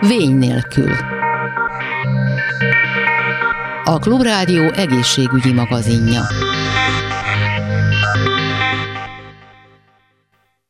Vény nélkül. A Klubrádió egészségügyi magazinja.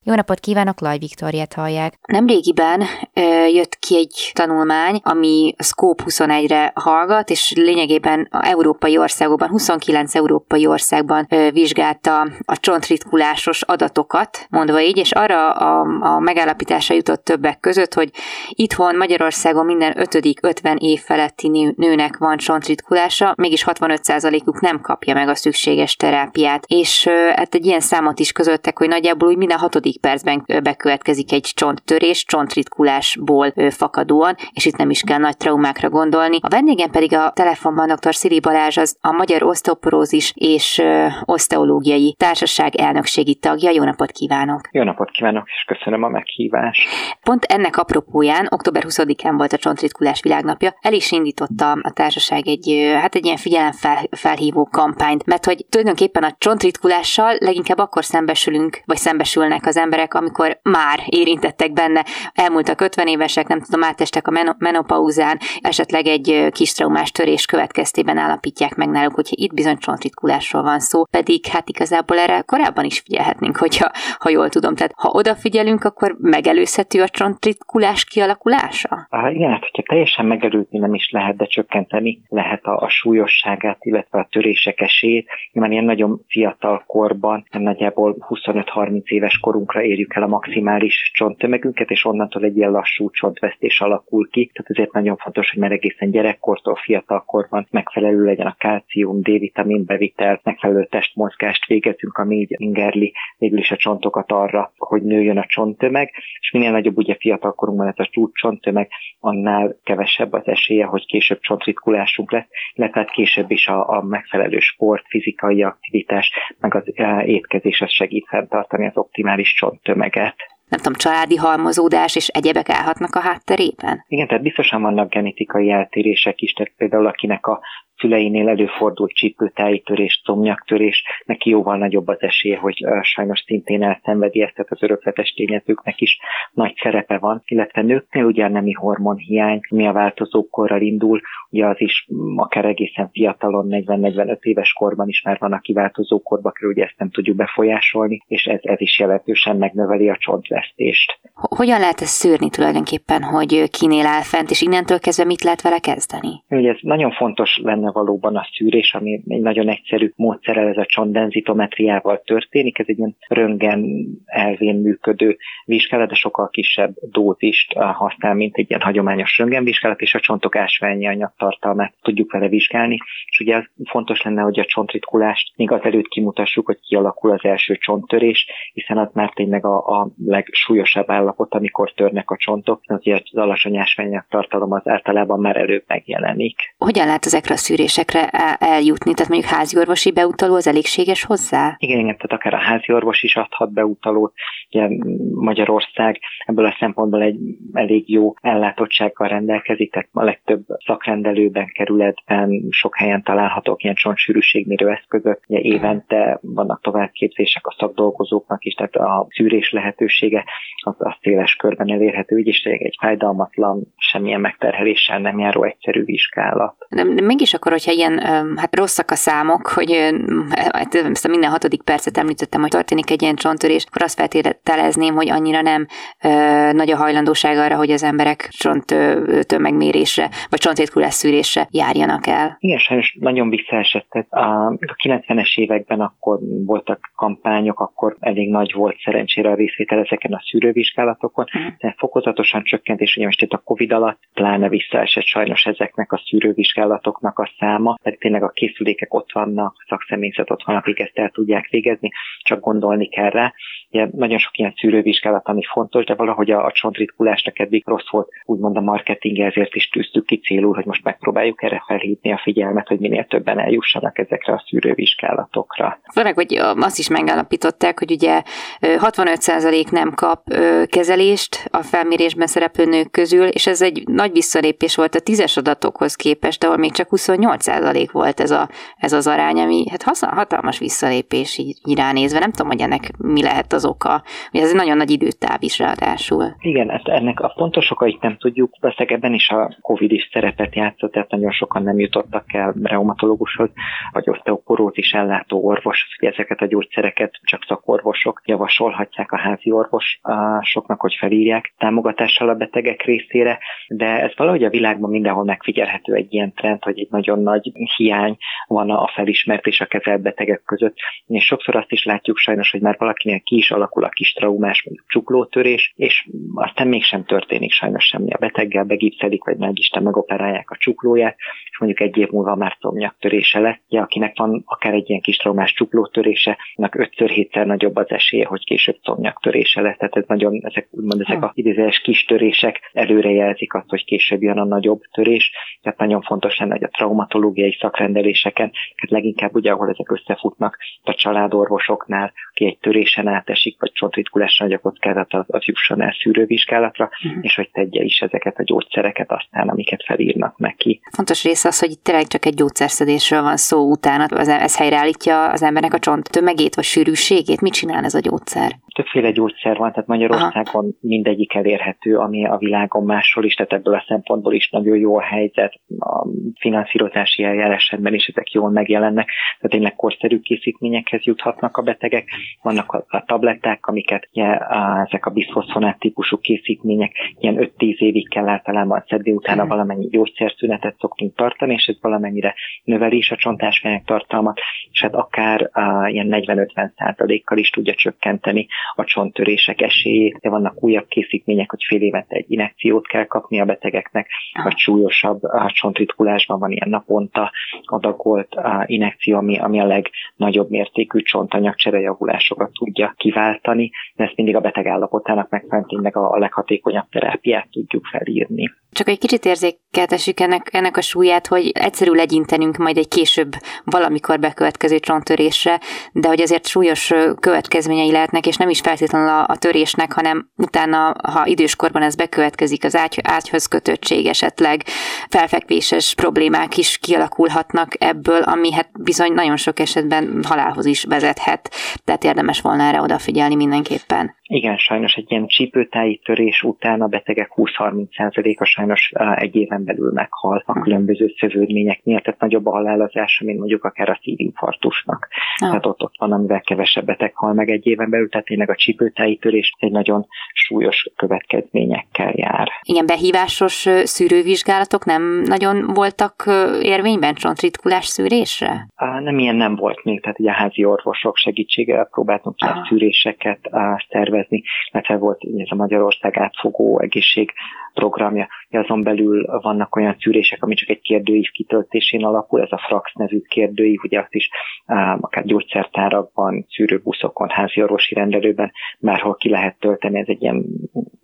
Jó napot kívánok, Laj Viktoriát hallják. Nemrégiben ö, jött ki egy tanulmány, ami Scope 21-re hallgat, és lényegében a európai országokban, 29 európai országban ö, vizsgálta a csontritkulásos adatokat, mondva így, és arra a, a megállapításra jutott többek között, hogy itthon Magyarországon minden ötödik 50 év feletti nőnek van csontritkulása, mégis 65%-uk nem kapja meg a szükséges terápiát. És ö, hát egy ilyen számot is közöttek, hogy nagyjából úgy minden hatodik percben bekövetkezik egy csonttörés, csontritkulásból fakadóan, és itt nem is kell nagy traumákra gondolni. A vendégem pedig a telefonban dr. Szili Balázs, az a Magyar Oszteoporózis és Oszteológiai Társaság elnökségi tagja. Jó napot kívánok! Jó napot kívánok, és köszönöm a meghívást! Pont ennek apropóján, október 20-án volt a csontritkulás világnapja, el is indította a társaság egy, hát egy ilyen figyelemfelhívó kampányt, mert hogy tulajdonképpen a csontritkulással leginkább akkor szembesülünk, vagy szembesülnek az emberek, amikor már érintettek benne, elmúltak 50 évesek, nem tudom, átestek a menopauzán, esetleg egy kis traumás törés következtében állapítják meg náluk, hogyha itt bizony csontritkulásról van szó, pedig hát igazából erre korábban is figyelhetnénk, hogyha, ha jól tudom. Tehát ha odafigyelünk, akkor megelőzhető a csontritkulás kialakulása? Ah, igen, hát hogyha teljesen megelőzni nem is lehet, de csökkenteni lehet a, a súlyosságát, illetve a törések esélyét. Mert ilyen nagyon fiatal korban, nagyjából 25-30 éves korunkra fontokra érjük el a maximális csonttömegünket, és onnantól egy ilyen lassú csontvesztés alakul ki. Tehát ezért nagyon fontos, hogy már egészen gyerekkortól, fiatalkorban megfelelő legyen a kálcium, D-vitamin bevitel, megfelelő testmozgást végezünk, ami így ingerli végül is a csontokat arra, hogy nőjön a csonttömeg, és minél nagyobb ugye fiatalkorunkban ez a csúcs csonttömeg, annál kevesebb az esélye, hogy később csontritkulásunk lesz, illetve hát később is a, a megfelelő sport, fizikai aktivitás, meg az eh, étkezés az segít fenntartani az optimális csonttömeget nem tudom, családi halmozódás és egyebek állhatnak a hátterében? Igen, tehát biztosan vannak genetikai eltérések is, tehát például akinek a szüleinél előfordult csípőtájtörés, comnyaktörés, neki jóval nagyobb az esélye, hogy sajnos szintén elszenvedi ezt, tehát az örökletes tényezőknek is nagy szerepe van, illetve nőknél ugye a nemi hormonhiány, mi a változókorral indul, ugye az is akár egészen fiatalon, 40-45 éves korban is már van, aki változókorba kerül, ugye ezt nem tudjuk befolyásolni, és ez, ez is jelentősen megnöveli a csontvesztést. Hogyan lehet ezt szűrni tulajdonképpen, hogy kinél áll fent, és innentől kezdve mit lehet vele kezdeni? Ugye ez nagyon fontos lenne valóban a szűrés, ami egy nagyon egyszerű módszerrel, ez a csontdenzitometriával történik. Ez egy ilyen röngen elvén működő vizsgálat, de sokkal kisebb dózist használ, mint egy ilyen hagyományos röntgenvizsgálat, és a csontok ásványi anyagtartalmát tudjuk vele vizsgálni. És ugye fontos lenne, hogy a csontritkulást még azelőtt kimutassuk, hogy kialakul az első csonttörés, hiszen az már tényleg a, a legsúlyosabb állapot, amikor törnek a csontok, azért az alacsony ásványanyagtartalom az általában már előbb megjelenik. Hogyan lehet ezekre a szűrésekre eljutni? Tehát mondjuk házi orvosi beutaló az elégséges hozzá? Igen, igen, tehát akár a házi orvos is adhat beutalót. Ugye Magyarország ebből a szempontból egy elég jó ellátottsággal rendelkezik, tehát a legtöbb szakrendelőben, kerületben sok helyen találhatók ilyen csontsűrűségmérő eszközök. Ugye évente vannak továbbképzések a szakdolgozóknak is, tehát a szűrés lehetősége az, az széles körben elérhető, is egy fájdalmatlan, semmilyen megterheléssel nem járó egyszerű vizsgálat. De mégis akkor, hogyha ilyen hát rosszak a számok, hogy hát ezt a minden hatodik percet említettem, hogy történik egy ilyen csonttörés, akkor azt feltételezném, hogy annyira nem ö, nagy a hajlandóság arra, hogy az emberek csont tömegmérésre, vagy csontrétkulás szűrésre járjanak el. Igen, sajnos nagyon visszaesett. A 90-es években akkor voltak kampányok, akkor elég nagy volt szerencsére a részvétel ezeken a szűrővizsgálatokon, uh-huh. de fokozatosan csökkent, és ugye most itt a Covid alatt pláne visszaesett sajnos ezeknek a szűrővizsgálatoknak a száma, pedig tényleg a készülékek ott vannak, a szakszemélyzet ott van, akik ezt el tudják végezni, csak gondolni kell rá. Ugye nagyon sok ilyen szűrővizsgálat, ami fontos, de valahogy a, a csontritkulásnak eddig rossz volt, úgymond a marketing, ezért is tűztük ki célul, hogy most megpróbáljuk erre felhívni a figyelmet, hogy minél többen eljussanak ezekre a szűrővizsgálatokra. Főleg, hogy azt is megállapították, hogy ugye 65% nem kap kezelést a felmérésben szereplő nők közül, és ez egy nagy visszalépés volt a tízes adatokhoz képest, ahol még csak 28% volt ez, a, ez az arány, ami hát hatalmas visszalépés így. Nem tudom, hogy ennek mi lehet az oka. Ugye ez egy nagyon nagy időtáv is ráadásul. Igen, ezt, ennek a pontos okait nem tudjuk. Veszek ebben is a COVID is szerepet játszott, tehát nagyon sokan nem jutottak el reumatológushoz, vagy oszteoporózis ellátó orvos. Ezeket a gyógyszereket csak szakorvosok javasolhatják a házi orvosoknak, hogy felírják támogatással a betegek részére, de ez valahogy a világban mindenhol megfigyelhető egy ilyen trend, hogy egy nagyon nagy hiány van a felismert és a kezelt betegek között. És sokszor azt is látjuk sajnos, hogy már valakinél ki is alakul a kis traumás, mondjuk csuklótörés, és aztán mégsem történik sajnos semmi a beteggel, begipszelik, vagy meg Isten megoperálják a csuklóját, és mondjuk egy év múlva már szomnyaktörése lesz. Ja, akinek van akár egy ilyen kis traumás csuklótörése, annak ötször hétszer nagyobb az esélye, hogy később szomnyaktörése lesz. Tehát ez nagyon, ezek úgymond ezek a idézőes kis törések előrejelzik azt, hogy később jön a nagyobb törés. Tehát nagyon fontos lenne, hogy a traumatológiai szakrendeléseken, hát leginkább ugye, ahol ezek összefutnak, a családorvosoknál, aki egy törésen átesik, vagy csontritkulásra nagy a kockázat, az, az jusson el szűrővizsgálatra, uh-huh. és hogy tegye is ezeket a gyógyszereket aztán, amiket felírnak neki. Fontos része az, hogy itt tényleg csak egy gyógyszerszedésről van szó utána, az, ez helyreállítja az embernek a csont tömegét vagy sűrűségét. Mit csinál ez a gyógyszer? Többféle gyógyszer van, tehát Magyarországon Aha. mindegyik elérhető, ami a világon máshol is, tehát ebből a szempontból is nagyon jó a helyzet, a finanszírozási eljárásban is ezek jól megjelennek, tehát tényleg korszerű készítményekhez juthatnak a betegek. Vannak a, a tabletták, amiket ugye, a, ezek a biszfoszfonát típusú készítmények ilyen 5-10 évig kell általában szedni, utána hmm. valamennyi gyógyszerszünetet szoktunk tartani, és ez valamennyire növeli is a csontásfejek tartalmat, és hát akár a, ilyen 40-50 százalékkal is tudja csökkenteni a csonttörések esélyét. De vannak újabb készítmények, hogy fél évente egy inekciót kell kapni a betegeknek, vagy súlyosabb a csontritkulásban van ilyen naponta adagolt a inekció, ami, ami a legnagyobb mértékű csontanyagcserejavulásokat tudja kiváltani, de ezt mindig a beteg állapotának megfelelően tényleg a leghatékonyabb terápiát tudjuk felírni. Csak egy kicsit érzékeltessük ennek, ennek a súlyát, hogy egyszerű legyintenünk majd egy később valamikor bekövetkező csonttörésre, de hogy azért súlyos következményei lehetnek, és nem is feltétlenül a, a törésnek, hanem utána, ha időskorban ez bekövetkezik, az ágy, ágyhoz kötöttség esetleg, felfekvéses problémák is kialakulhatnak ebből, ami hát bizony nagyon sok esetben halálhoz is vezethet, tehát érdemes volna erre odafigyelni mindenképpen. Igen, sajnos egy ilyen csípőtáji törés után a betegek 20-30%-a sajnos egy éven belül meghal a különböző szövődmények miatt, tehát nagyobb a halálozás, mint mondjuk akár a szívinfarktusnak. Ah. Tehát ott, ott van, amivel kevesebb beteg hal meg egy éven belül, tehát tényleg a csípőtáji törés egy nagyon súlyos következményekkel jár. Igen, behívásos szűrővizsgálatok nem nagyon voltak érvényben csontritkulás szűrésre? Nem ilyen nem volt még, tehát ugye a házi orvosok segítségével próbáltunk ah. szűréseket szervezni, szervezni, illetve volt ez a Magyarország átfogó egészség programja. Azon belül vannak olyan szűrések, ami csak egy kérdőív kitöltésén alapul, ez a Frax nevű kérdőív, ugye azt is akár gyógyszertárakban, szűrőbuszokon, házi orvosi rendelőben bárhol ki lehet tölteni, ez egy ilyen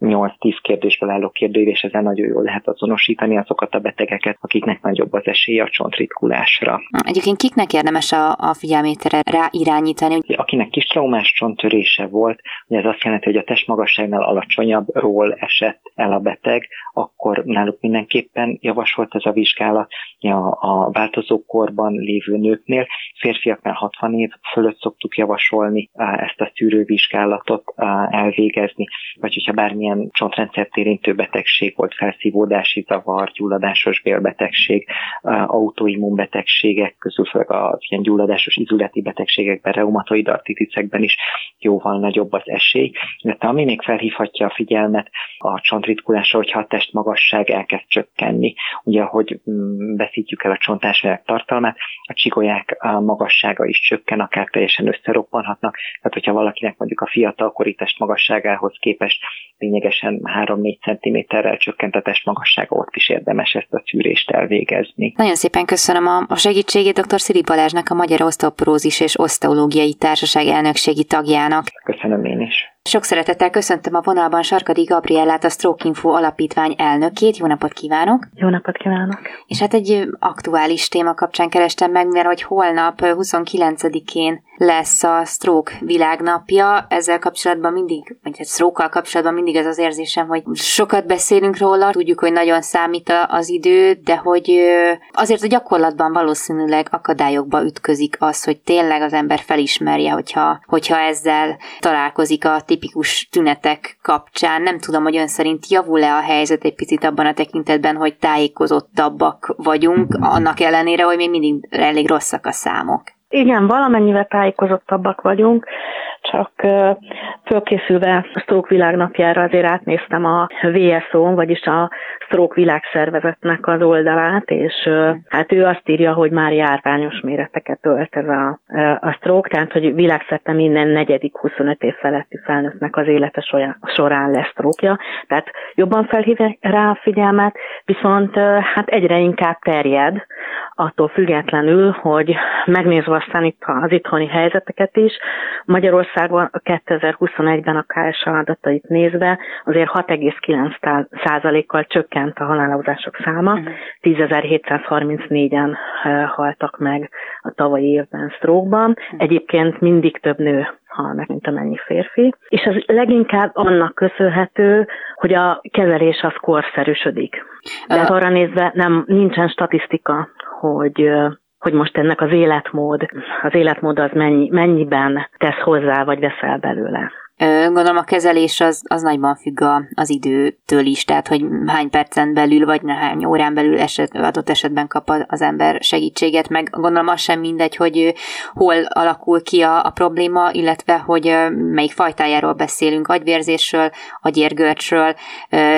8-10 kérdésből álló kérdőív, és ezzel nagyon jól lehet azonosítani azokat a betegeket, akiknek nagyobb az esélye a csontritkulásra. Egyébként kiknek érdemes a, a figyelmét rá irányítani? Akinek kis traumás csonttörése volt, ugye ez azt jelenti, hogy a testmagasságnál alacsonyabbról esett el a beteg, akkor náluk mindenképpen javasolt ez a vizsgálat a, a változó korban lévő nőknél. Férfiaknál 60 év fölött szoktuk javasolni ezt a szűrővizsgálatot elvégezni, vagy hogyha bármilyen csontrendszert érintő betegség volt, felszívódási zavar, gyulladásos bélbetegség, autoimmunbetegségek közül, főleg az ilyen gyulladásos izületi betegségekben, reumatoid artritisekben is jóval nagyobb az esély. De ami még felhívhatja a figyelmet a csontritkulásra, hogyha a testmagasság elkezd csökkenni. Ugye, ahogy mm, veszítjük el a csontásvérek tartalmát, a csigolyák magassága is csökken, akár teljesen összeroppanhatnak. Tehát, hogyha valakinek mondjuk a fiatalkori test magasságához képest lényegesen 3-4 cm-rel csökkent a test magassága, ott is érdemes ezt a szűrést elvégezni. Nagyon szépen köszönöm a segítségét dr. Szili Balázsnak, a Magyar Oszteoporózis és Oszteológiai Társaság elnökségi tagjának. Köszönöm én is. Sok szeretettel köszöntöm a vonalban Sarkadi Gabriellát, a Stroke Info alapítvány elnökét. Jó napot kívánok! Jó napot kívánok! És hát egy aktuális téma kapcsán kerestem meg, mert hogy holnap 29-én lesz a stroke világnapja. Ezzel kapcsolatban mindig, vagy hát stroke kapcsolatban mindig ez az érzésem, hogy sokat beszélünk róla, tudjuk, hogy nagyon számít az idő, de hogy azért a gyakorlatban valószínűleg akadályokba ütközik az, hogy tényleg az ember felismerje, hogyha, hogyha ezzel találkozik a tipikus tünetek kapcsán. Nem tudom, hogy ön szerint javul-e a helyzet egy picit abban a tekintetben, hogy tájékozottabbak vagyunk, annak ellenére, hogy még mindig elég rosszak a számok. Igen, valamennyivel tájékozottabbak vagyunk, csak fölkészülve a Stroke világnapjára azért átnéztem a VSO, vagyis a Stroke világszervezetnek az oldalát, és hát ő azt írja, hogy már járványos méreteket ölt ez a, a stroke, tehát hogy világszerte minden negyedik 25 év feletti felnőttnek az élete során lesz stroke tehát jobban felhívja rá a figyelmet, viszont hát egyre inkább terjed, attól függetlenül, hogy megnézve aztán itt az itthoni helyzeteket is, Magyarországon 2021-ben a KSA adatait nézve azért 6,9%-kal csökkent a halálozások száma, 10.734-en mhm. haltak meg a tavalyi évben sztrókban. Mhm. Egyébként mindig több nő hal meg, mint amennyi férfi. És az leginkább annak köszönhető, hogy a kezelés az korszerűsödik. De uh. arra nézve nem, nincsen statisztika, hogy hogy most ennek az életmód, az életmód az mennyi, mennyiben tesz hozzá, vagy veszel belőle. Gondolom a kezelés az, az nagyban függ a, az időtől is, tehát hogy hány percen belül, vagy hány órán belül eset, adott esetben kap az ember segítséget, meg gondolom az sem mindegy, hogy hol alakul ki a, a probléma, illetve hogy melyik fajtájáról beszélünk, agyvérzésről, agyérgörcsről,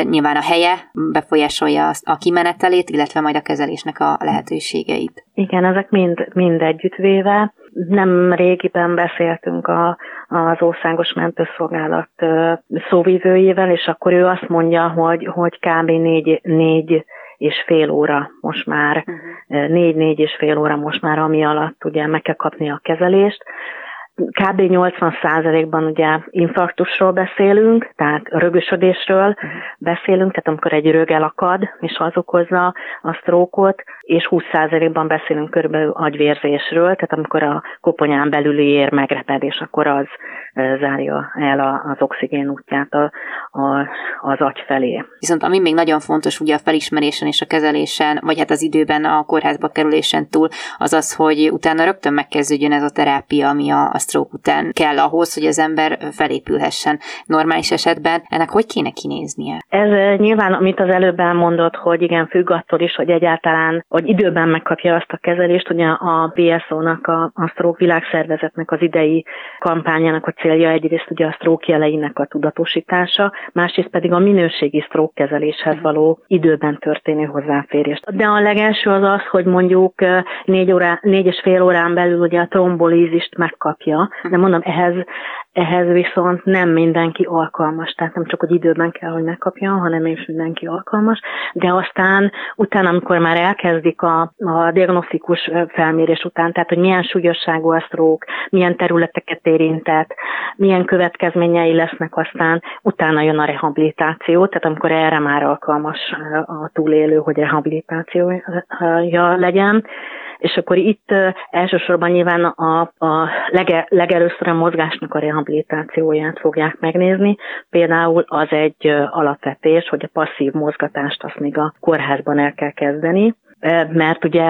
nyilván a helye befolyásolja a kimenetelét, illetve majd a kezelésnek a lehetőségeit. Igen, ezek mind, mind együttvéve nem régiben beszéltünk a, az Országos Mentőszolgálat szóvivőjével, és akkor ő azt mondja, hogy, hogy kb. négy, négy és fél óra most már, négy-négy és fél óra most már, ami alatt ugye meg kell kapni a kezelést kb. 80%-ban ugye infarktusról beszélünk, tehát rögösödésről uh-huh. beszélünk, tehát amikor egy rög elakad, és az okozza a sztrókot, és 20%-ban beszélünk körülbelül agyvérzésről, tehát amikor a koponyán belüli ér megrepedés, akkor az zárja el az oxigén útját a, a, az agy felé. Viszont ami még nagyon fontos ugye a felismerésen és a kezelésen, vagy hát az időben a kórházba kerülésen túl, az az, hogy utána rögtön megkezdődjön ez a terápia, ami a, a stroke után kell ahhoz, hogy az ember felépülhessen. Normális esetben ennek hogy kéne kinéznie? Ez nyilván, amit az előbb elmondott, hogy igen, függ attól is, hogy egyáltalán, hogy időben megkapja azt a kezelést, ugye a BSO-nak, a, a stroke világszervezetnek az idei kampányának a célja egyrészt ugye a stroke jeleinek a tudatosítása, másrészt pedig a minőségi stroke kezeléshez való időben történő hozzáférés. De a legelső az az, hogy mondjuk négy, órá, négy és fél órán belül ugye a trombolízist megkapja, de mondom, ehhez ehhez viszont nem mindenki alkalmas, tehát nem csak, hogy időben kell, hogy megkapja, hanem is mindenki alkalmas, de aztán utána, amikor már elkezdik a, a diagnosztikus felmérés után, tehát hogy milyen súlyosságú a stroke, milyen területeket érintett, milyen következményei lesznek aztán, utána jön a rehabilitáció, tehát amikor erre már alkalmas a túlélő, hogy rehabilitációja legyen, és akkor itt elsősorban nyilván a, a lege, legelőször a mozgásnak a rehabilitációját fogják megnézni. Például az egy alapvetés, hogy a passzív mozgatást azt még a kórházban el kell kezdeni, mert ugye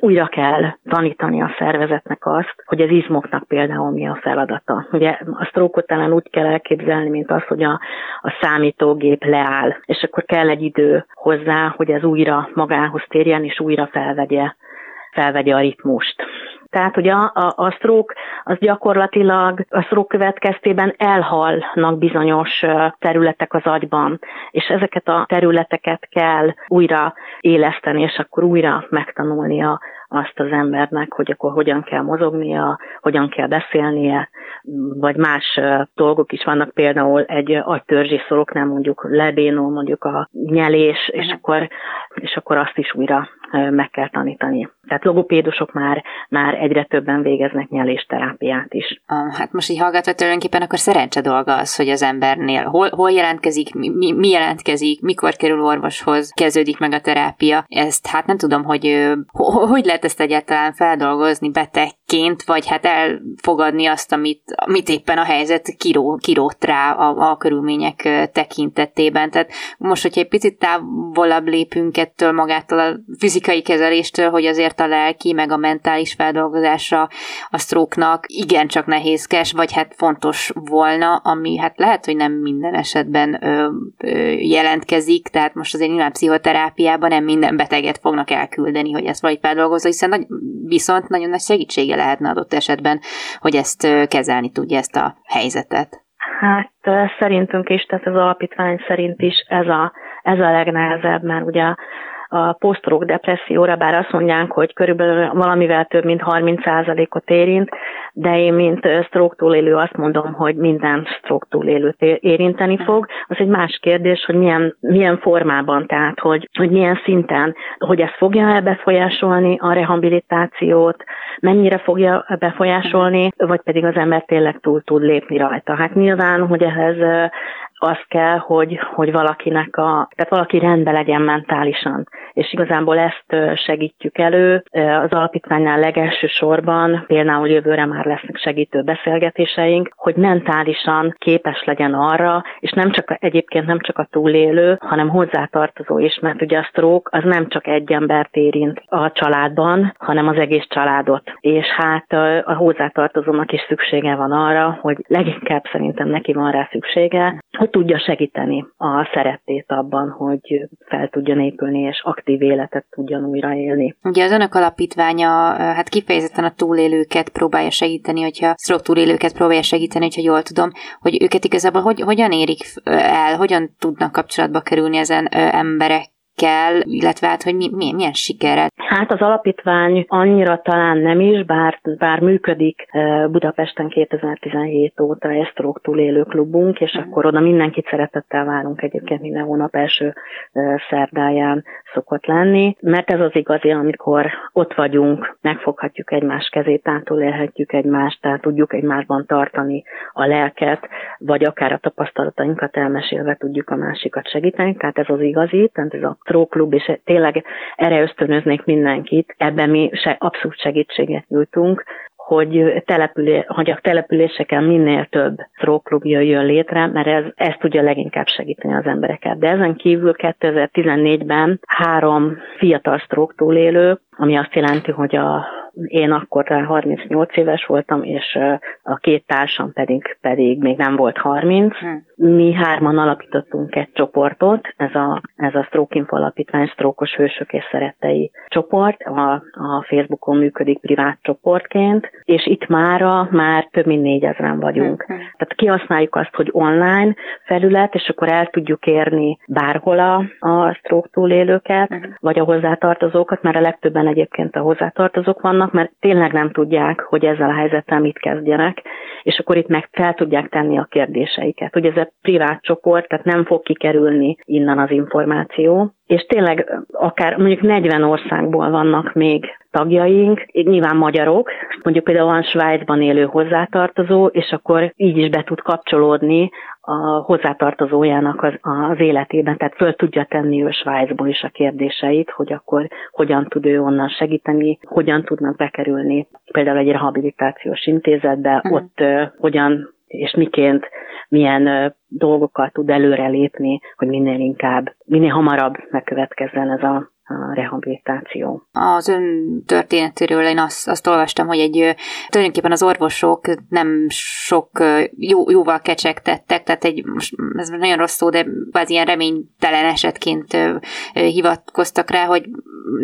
újra kell tanítani a szervezetnek azt, hogy az izmoknak például mi a feladata. Ugye a sztrókot talán úgy kell elképzelni, mint az, hogy a, a számítógép leáll, és akkor kell egy idő hozzá, hogy ez újra magához térjen, és újra felvegye felvegye a ritmust. Tehát ugye a, a, a stroke az gyakorlatilag a stroke következtében elhalnak bizonyos területek az agyban, és ezeket a területeket kell újra éleszteni, és akkor újra megtanulnia azt az embernek, hogy akkor hogyan kell mozognia, hogyan kell beszélnie, vagy más dolgok is vannak, például egy agytörzsi szoroknál mondjuk lebénul mondjuk a nyelés, és akkor, és akkor azt is újra meg kell tanítani. Tehát logopédusok már, már egyre többen végeznek nyelésterápiát is. Hát most így hallgatva tulajdonképpen akkor szerencse dolga az, hogy az embernél hol, hol jelentkezik, mi, mi jelentkezik, mikor kerül orvoshoz, kezdődik meg a terápia. Ezt hát nem tudom, hogy hogy lehet ezt egyáltalán feldolgozni betegként, vagy hát elfogadni azt, amit, amit éppen a helyzet kiró, kirót rá a, a körülmények tekintetében. Tehát most, hogyha egy picit távolabb lépünk ettől magától a fizikai kezeléstől, hogy azért a lelki, meg a mentális feldolgozása a sztróknak igencsak nehézkes, vagy hát fontos volna, ami hát lehet, hogy nem minden esetben ö, ö, jelentkezik, tehát most azért nyilván pszichoterápiában nem minden beteget fognak elküldeni, hogy ezt valahogy feldolgozza, hiszen nagy, viszont nagyon nagy segítsége lehetne adott esetben, hogy ezt kezelni tudja ezt a helyzetet. Hát szerintünk is, tehát az alapítvány szerint is ez a, ez a legnehezebb, mert ugye a posztrók depresszióra, bár azt mondják, hogy körülbelül valamivel több mint 30%-ot érint, de én, mint stroke túlélő azt mondom, hogy minden stroke túlélőt érinteni fog. Az egy más kérdés, hogy milyen, milyen formában, tehát hogy, hogy milyen szinten, hogy ez fogja-e befolyásolni a rehabilitációt, mennyire fogja befolyásolni, vagy pedig az ember tényleg túl tud lépni rajta. Hát nyilván, hogy ehhez az kell, hogy, hogy valakinek a, tehát valaki rendbe legyen mentálisan. És igazából ezt segítjük elő. Az alapítványnál legelső sorban, például jövőre már lesznek segítő beszélgetéseink, hogy mentálisan képes legyen arra, és nem csak egyébként nem csak a túlélő, hanem hozzátartozó is, mert ugye a stroke az nem csak egy embert érint a családban, hanem az egész családot. És hát a hozzátartozónak is szüksége van arra, hogy leginkább szerintem neki van rá szüksége, hogy tudja segíteni a szeretét abban, hogy fel tudjon épülni, és aktív életet tudjon újraélni. Ugye az önök alapítványa hát kifejezetten a túlélőket próbálja segíteni, hogyha stroke túlélőket próbálja segíteni, hogyha jól tudom, hogy őket igazából hogy, hogyan érik el, hogyan tudnak kapcsolatba kerülni ezen emberek kell, illetve hát, hogy mi, mi, milyen sikerrel? Hát az alapítvány annyira talán nem is, bár, bár működik Budapesten 2017 óta Esztrók túlélő klubunk, és mm. akkor oda mindenkit szeretettel várunk egyébként minden hónap első szerdáján szokott lenni, mert ez az igazi, amikor ott vagyunk, megfoghatjuk egymás kezét, átulélhetjük egymást, tehát tudjuk egymásban tartani a lelket, vagy akár a tapasztalatainkat elmesélve tudjuk a másikat segíteni, tehát ez az igazi, tehát ez a tróklub, és tényleg erre ösztönöznék mindenkit, ebben mi se, abszolút segítséget nyújtunk, hogy, települé, hogy a településeken minél több tróklub jöjjön létre, mert ez, ez tudja leginkább segíteni az embereket. De ezen kívül 2014-ben három fiatal stroke túlélő, ami azt jelenti, hogy a én akkor 38 éves voltam, és a két társam pedig, pedig még nem volt 30. Hmm. Mi hárman alapítottunk egy csoportot, ez a, ez a Stroke Info Alapítvány Sztrókos Hősök és Szerettei csoport, a, a Facebookon működik privát csoportként, és itt mára már több mint négyezren vagyunk. Hmm. Tehát kihasználjuk azt, hogy online felület, és akkor el tudjuk érni bárhol a, a stroke túlélőket, vagy a hozzátartozókat, mert a legtöbben egyébként a hozzátartozók vannak, vannak, mert tényleg nem tudják, hogy ezzel a helyzettel mit kezdjenek, és akkor itt meg fel tudják tenni a kérdéseiket. Hogy ez egy privát csoport, tehát nem fog kikerülni innen az információ, és tényleg akár mondjuk 40 országból vannak még tagjaink, nyilván magyarok, mondjuk például van Svájcban élő hozzátartozó, és akkor így is be tud kapcsolódni a hozzátartozójának az, az életében, tehát föl tudja tenni ő Svájcból is a kérdéseit, hogy akkor hogyan tud ő onnan segíteni, hogyan tudnak bekerülni például egy rehabilitációs intézetbe, uh-huh. ott uh, hogyan és miként, milyen uh, dolgokkal tud előrelépni, hogy minél inkább, minél hamarabb megkövetkezzen ez a a rehabilitáció. Az ön történetéről én azt, azt olvastam, hogy egy tulajdonképpen az orvosok nem sok jó, jóval kecsegtettek, tehát egy, most ez nagyon rossz szó, de az ilyen reménytelen esetként hivatkoztak rá, hogy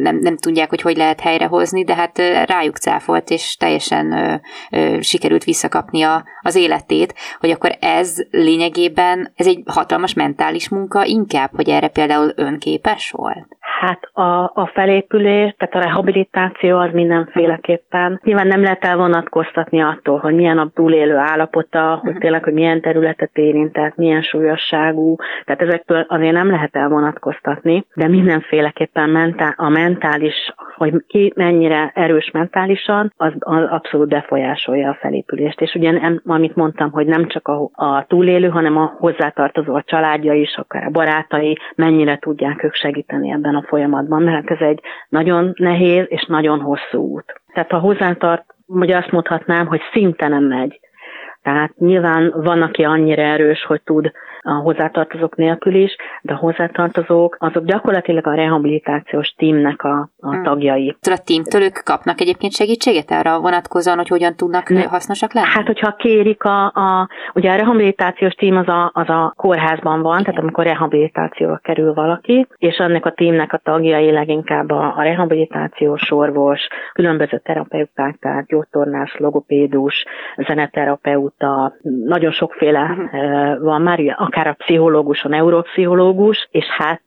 nem, nem tudják, hogy hogy lehet helyrehozni, de hát rájuk cáfolt, és teljesen ö, ö, sikerült visszakapni a, az életét, hogy akkor ez lényegében, ez egy hatalmas mentális munka inkább, hogy erre például önképes volt? Hát a, a felépülés, tehát a rehabilitáció az mindenféleképpen. Nyilván nem lehet elvonatkoztatni attól, hogy milyen a túlélő állapota, hogy mhm. tényleg, hogy milyen területet érintett, milyen súlyosságú, tehát ezektől azért nem lehet elvonatkoztatni, de mindenféleképpen mentál, a mentális, hogy ki mennyire erős mentálisan, az, az abszolút befolyásolja a felépülést. És ugye, amit mondtam, hogy nem csak a, a túlélő, hanem a hozzátartozó a családja is, akár a barátai, mennyire tudják ők segíteni ebben a folyamatban, mert ez egy nagyon nehéz és nagyon hosszú út. Tehát ha hozzátart, vagy azt mondhatnám, hogy szinte nem megy. Tehát nyilván van, aki annyira erős, hogy tud a hozzátartozók nélkül is, de a hozzátartozók azok gyakorlatilag a rehabilitációs tímnek a, a hmm. tagjai. A tímtől ők kapnak egyébként segítséget arra vonatkozóan, hogy hogyan tudnak ne, hasznosak lenni? Hát, hogyha kérik a, a ugye a rehabilitációs tím az a, az a kórházban van, Igen. tehát amikor rehabilitációra kerül valaki, és annak a tímnek a tagjai leginkább a, a rehabilitációs orvos, különböző terapeuták, tehát gyógytornás, logopédus, zeneterapeuta, nagyon sokféle uh-huh. van már, akár a pszichológus, a neuropszichológus, és hát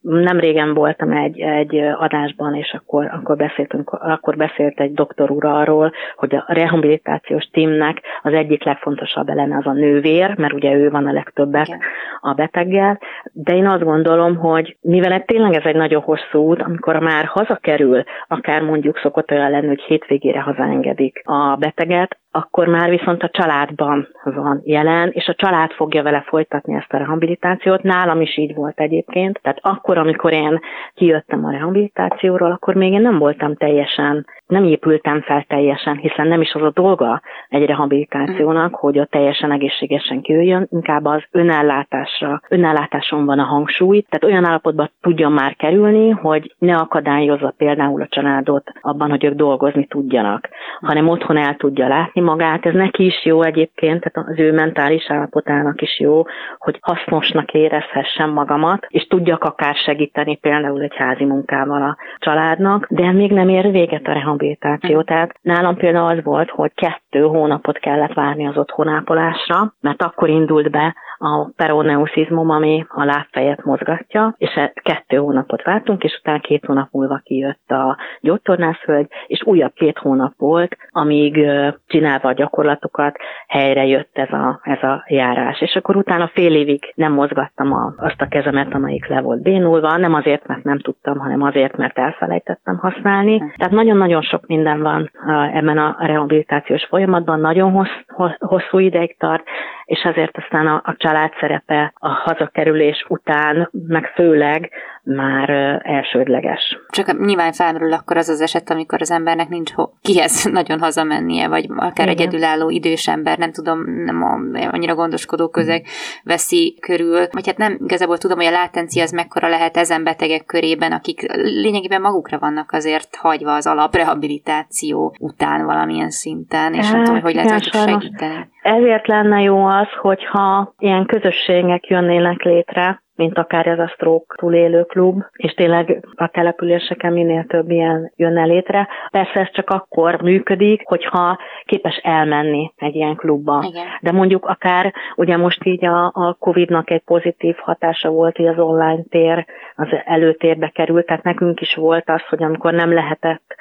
nem régen voltam egy, egy adásban, és akkor, akkor, beszéltünk, akkor beszélt egy doktor úr arról, hogy a rehabilitációs tímnek az egyik legfontosabb eleme az a nővér, mert ugye ő van a legtöbbet Igen. a beteggel, de én azt gondolom, hogy mivel ez tényleg ez egy nagyon hosszú út, amikor már hazakerül, akár mondjuk szokott olyan lenni, hogy hétvégére hazaengedik a beteget, akkor már viszont a családban van jelen, és a család fogja vele folytatni ezt a rehabilitációt. Nálam is így volt egyébként. Tehát akkor, amikor én kijöttem a rehabilitációról, akkor még én nem voltam teljesen, nem épültem fel teljesen, hiszen nem is az a dolga egy rehabilitációnak, hogy a teljesen egészségesen kijöjjön, inkább az önellátásra, önellátáson van a hangsúly, tehát olyan állapotban tudjon már kerülni, hogy ne akadályozza például a családot abban, hogy ők dolgozni tudjanak, hanem otthon el tudja látni magát, ez neki is jó egyébként, tehát az ő mentális állapotának is jó, hogy hasznosnak érezhessem magamat, és tudjak akár segíteni például egy házi munkával a családnak, de még nem ér véget a rehabilitáció. Tehát nálam például az volt, hogy kettő hónapot kellett várni az otthonápolásra, mert akkor indult be a peroneusizmum, ami a lábfejet mozgatja, és e kettő hónapot vártunk, és utána két hónap múlva kijött a gyógytornászhölgy, és újabb két hónap volt, amíg csinálva a gyakorlatokat helyre jött ez a, ez a járás. És akkor utána fél évig nem mozgattam a, azt a kezemet, amelyik le volt bénulva, nem azért, mert nem tudtam, hanem azért, mert elfelejtettem használni. Tehát nagyon-nagyon sok minden van ebben a rehabilitációs folyamatban, nagyon hossz, hosszú ideig tart, és ezért aztán a, a család szerepe a hazakerülés után, meg főleg már elsődleges. Csak nyilván felmerül akkor az az eset, amikor az embernek nincs ho- kihez nagyon hazamennie, vagy akár Igen. egyedülálló idős ember, nem tudom, nem a, annyira gondoskodó közeg veszi körül, vagy hát nem igazából tudom, hogy a látencia az mekkora lehet ezen betegek körében, akik lényegében magukra vannak azért hagyva az alaprehabilitáció után valamilyen szinten, és hát, nem tudom, hogy lehet segíteni. Ezért lenne jó az, hogyha ilyen közösségek jönnének létre, mint akár ez a stroke túlélő klub, és tényleg a településeken minél több ilyen jönne létre. Persze ez csak akkor működik, hogyha képes elmenni egy ilyen klubba. Igen. De mondjuk akár, ugye most így a, a Covid-nak egy pozitív hatása volt, hogy az online tér az előtérbe került, tehát nekünk is volt az, hogy amikor nem lehetett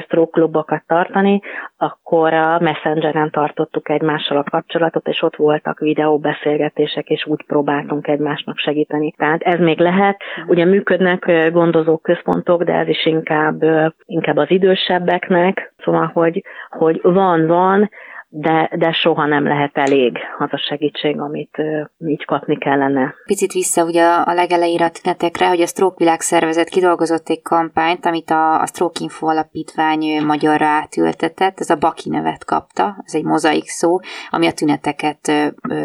stroke klubokat tartani, akkor a Messengeren tartottuk egymással a kapcsolatot, és ott voltak videóbeszélgetések, és úgy próbáltunk egymásnak segíteni. Tehát ez még lehet. Ugye működnek gondozó központok, de ez is inkább, inkább az idősebbeknek, szóval, hogy, hogy van, van, de, de soha nem lehet elég az a segítség, amit így kapni kellene. Picit vissza ugye a legelejére a tünetekre, hogy a Stroke Világszervezet kidolgozott egy kampányt, amit a, a Stroke Info alapítvány magyarra átültetett, ez a Baki nevet kapta, ez egy mozaik szó, ami a tüneteket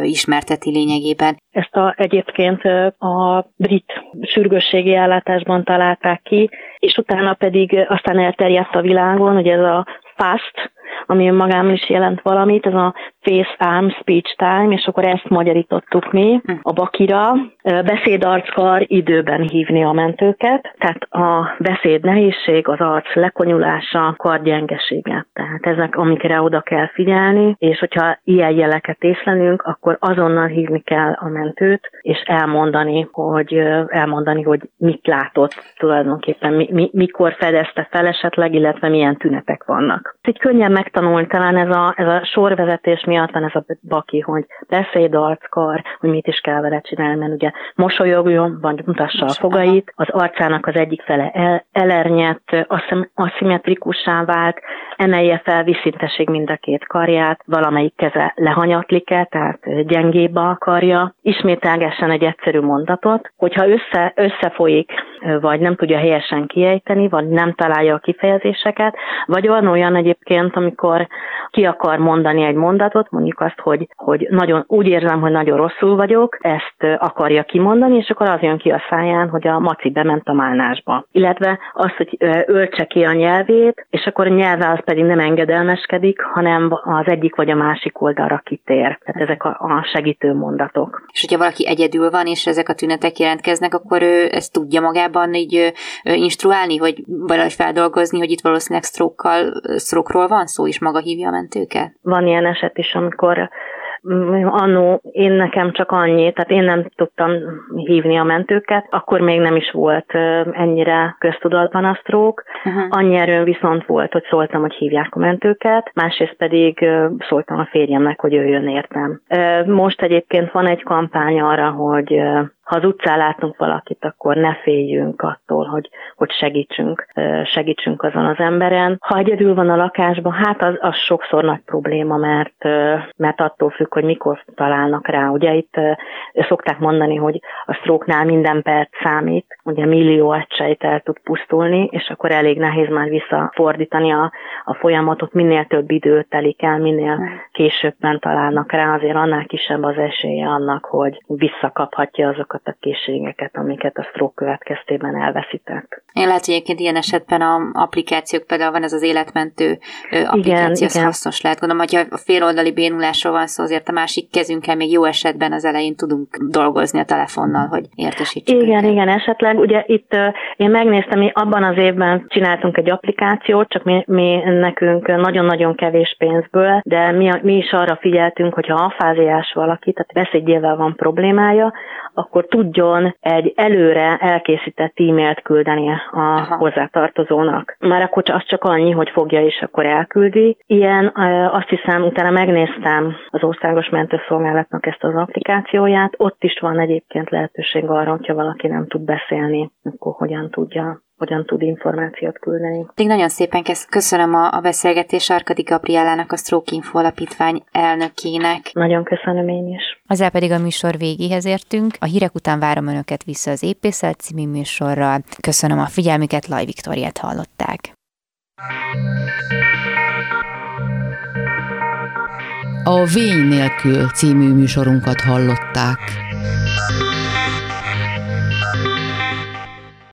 ismerteti lényegében. Ezt a, egyébként a brit sürgősségi ellátásban találták ki, és utána pedig aztán elterjedt a világon, hogy ez a FAST, ami magában is jelent valamit, ez a face arm speech time, és akkor ezt magyarítottuk mi hm. a bakira. Beszédarckar időben hívni a mentőket, tehát a beszéd nehézség, az arc lekonyulása, kardgyengesége. Tehát ezek, amikre oda kell figyelni, és hogyha ilyen jeleket észlelünk, akkor azonnal hívni kell a mentőt, és elmondani, hogy elmondani, hogy mit látott tulajdonképpen, mi, mi, mikor fedezte fel esetleg, illetve milyen tünetek vannak. Így könnyen megtanulni talán ez a, ez a sorvezetés miatt van ez a baki, hogy beszéd, arckar, hogy mit is kell vele csinálni, mert ugye mosolyogjon, vagy mutassa a fogait, az arcának az egyik fele el, elernyett, aszimmetrikussá vált, emelje fel visszinteség mind a két karját, valamelyik keze lehanyatlik-e, tehát gyengébb a karja, ismételgessen egy egyszerű mondatot, hogyha össze, összefolyik, vagy nem tudja helyesen kiejteni, vagy nem találja a kifejezéseket, vagy van olyan egyébként, amikor ki akar mondani egy mondatot, mondjuk azt, hogy, hogy nagyon úgy érzem, hogy nagyon rosszul vagyok, ezt akarja kimondani, és akkor az jön ki a száján, hogy a maci bement a málnásba. Illetve azt, hogy öltse ki a nyelvét, és akkor a nyelve az pedig nem engedelmeskedik, hanem az egyik vagy a másik oldalra kitér. Tehát ezek a, a segítő mondatok. És hogyha valaki egyedül van, és ezek a tünetek jelentkeznek, akkor ő ezt tudja magában így instruálni, hogy valahogy feldolgozni, hogy itt valószínűleg stroke van szó, és maga hívja a mentőket? Van ilyen eset is, amikor annó én nekem csak annyi, tehát én nem tudtam hívni a mentőket, akkor még nem is volt ennyire köztudatban a stroke. Uh-huh. Annyi erőn viszont volt, hogy szóltam, hogy hívják a mentőket, másrészt pedig szóltam a férjemnek, hogy jöjjön értem. Most egyébként van egy kampány arra, hogy ha az utcán látunk valakit, akkor ne féljünk attól, hogy, hogy segítsünk, segítsünk azon az emberen. Ha egyedül van a lakásban, hát az, az sokszor nagy probléma, mert, mert attól függ, hogy mikor találnak rá. Ugye itt szokták mondani, hogy a sztróknál minden perc számít, ugye millió egysejt el tud pusztulni, és akkor elég nehéz már visszafordítani a, a folyamatot, minél több idő telik el, minél későbben találnak rá, azért annál kisebb az esélye annak, hogy visszakaphatja azokat a készségeket, amiket a stroke következtében elveszített. Én lehet, hogy egyébként ilyen esetben a applikációk például van ez az életmentő applikáció, igen, az hasznos lehet. Gondolom, hogyha a féloldali bénulásról van szó, azért a másik kezünkkel még jó esetben az elején tudunk dolgozni a telefonnal, hogy értesítsük. Igen, őket. igen, esetleg. Ugye itt én megnéztem, mi abban az évben csináltunk egy applikációt, csak mi, mi nekünk nagyon-nagyon kevés pénzből, de mi, mi is arra figyeltünk, hogyha afáziás valaki, tehát beszédjével van problémája, akkor tudjon egy előre elkészített e-mailt küldeni a Aha. hozzátartozónak. Már akkor az csak annyi, hogy fogja és akkor elküldi. Ilyen, azt hiszem, utána megnéztem az Országos Mentőszolgálatnak ezt az applikációját, ott is van egyébként lehetőség arra, hogyha valaki nem tud beszélni, akkor hogyan tudja hogyan tud információt küldeni. Még nagyon szépen köszönöm a, a beszélgetés Arkadi Gabrielának, a Stroke Info Alapítvány elnökének. Nagyon köszönöm én is. Ezzel pedig a műsor végéhez értünk. A hírek után várom Önöket vissza az Épészet című műsorral. Köszönöm a figyelmüket, Laj Viktoriát hallották. A Vény nélkül című műsorunkat hallották.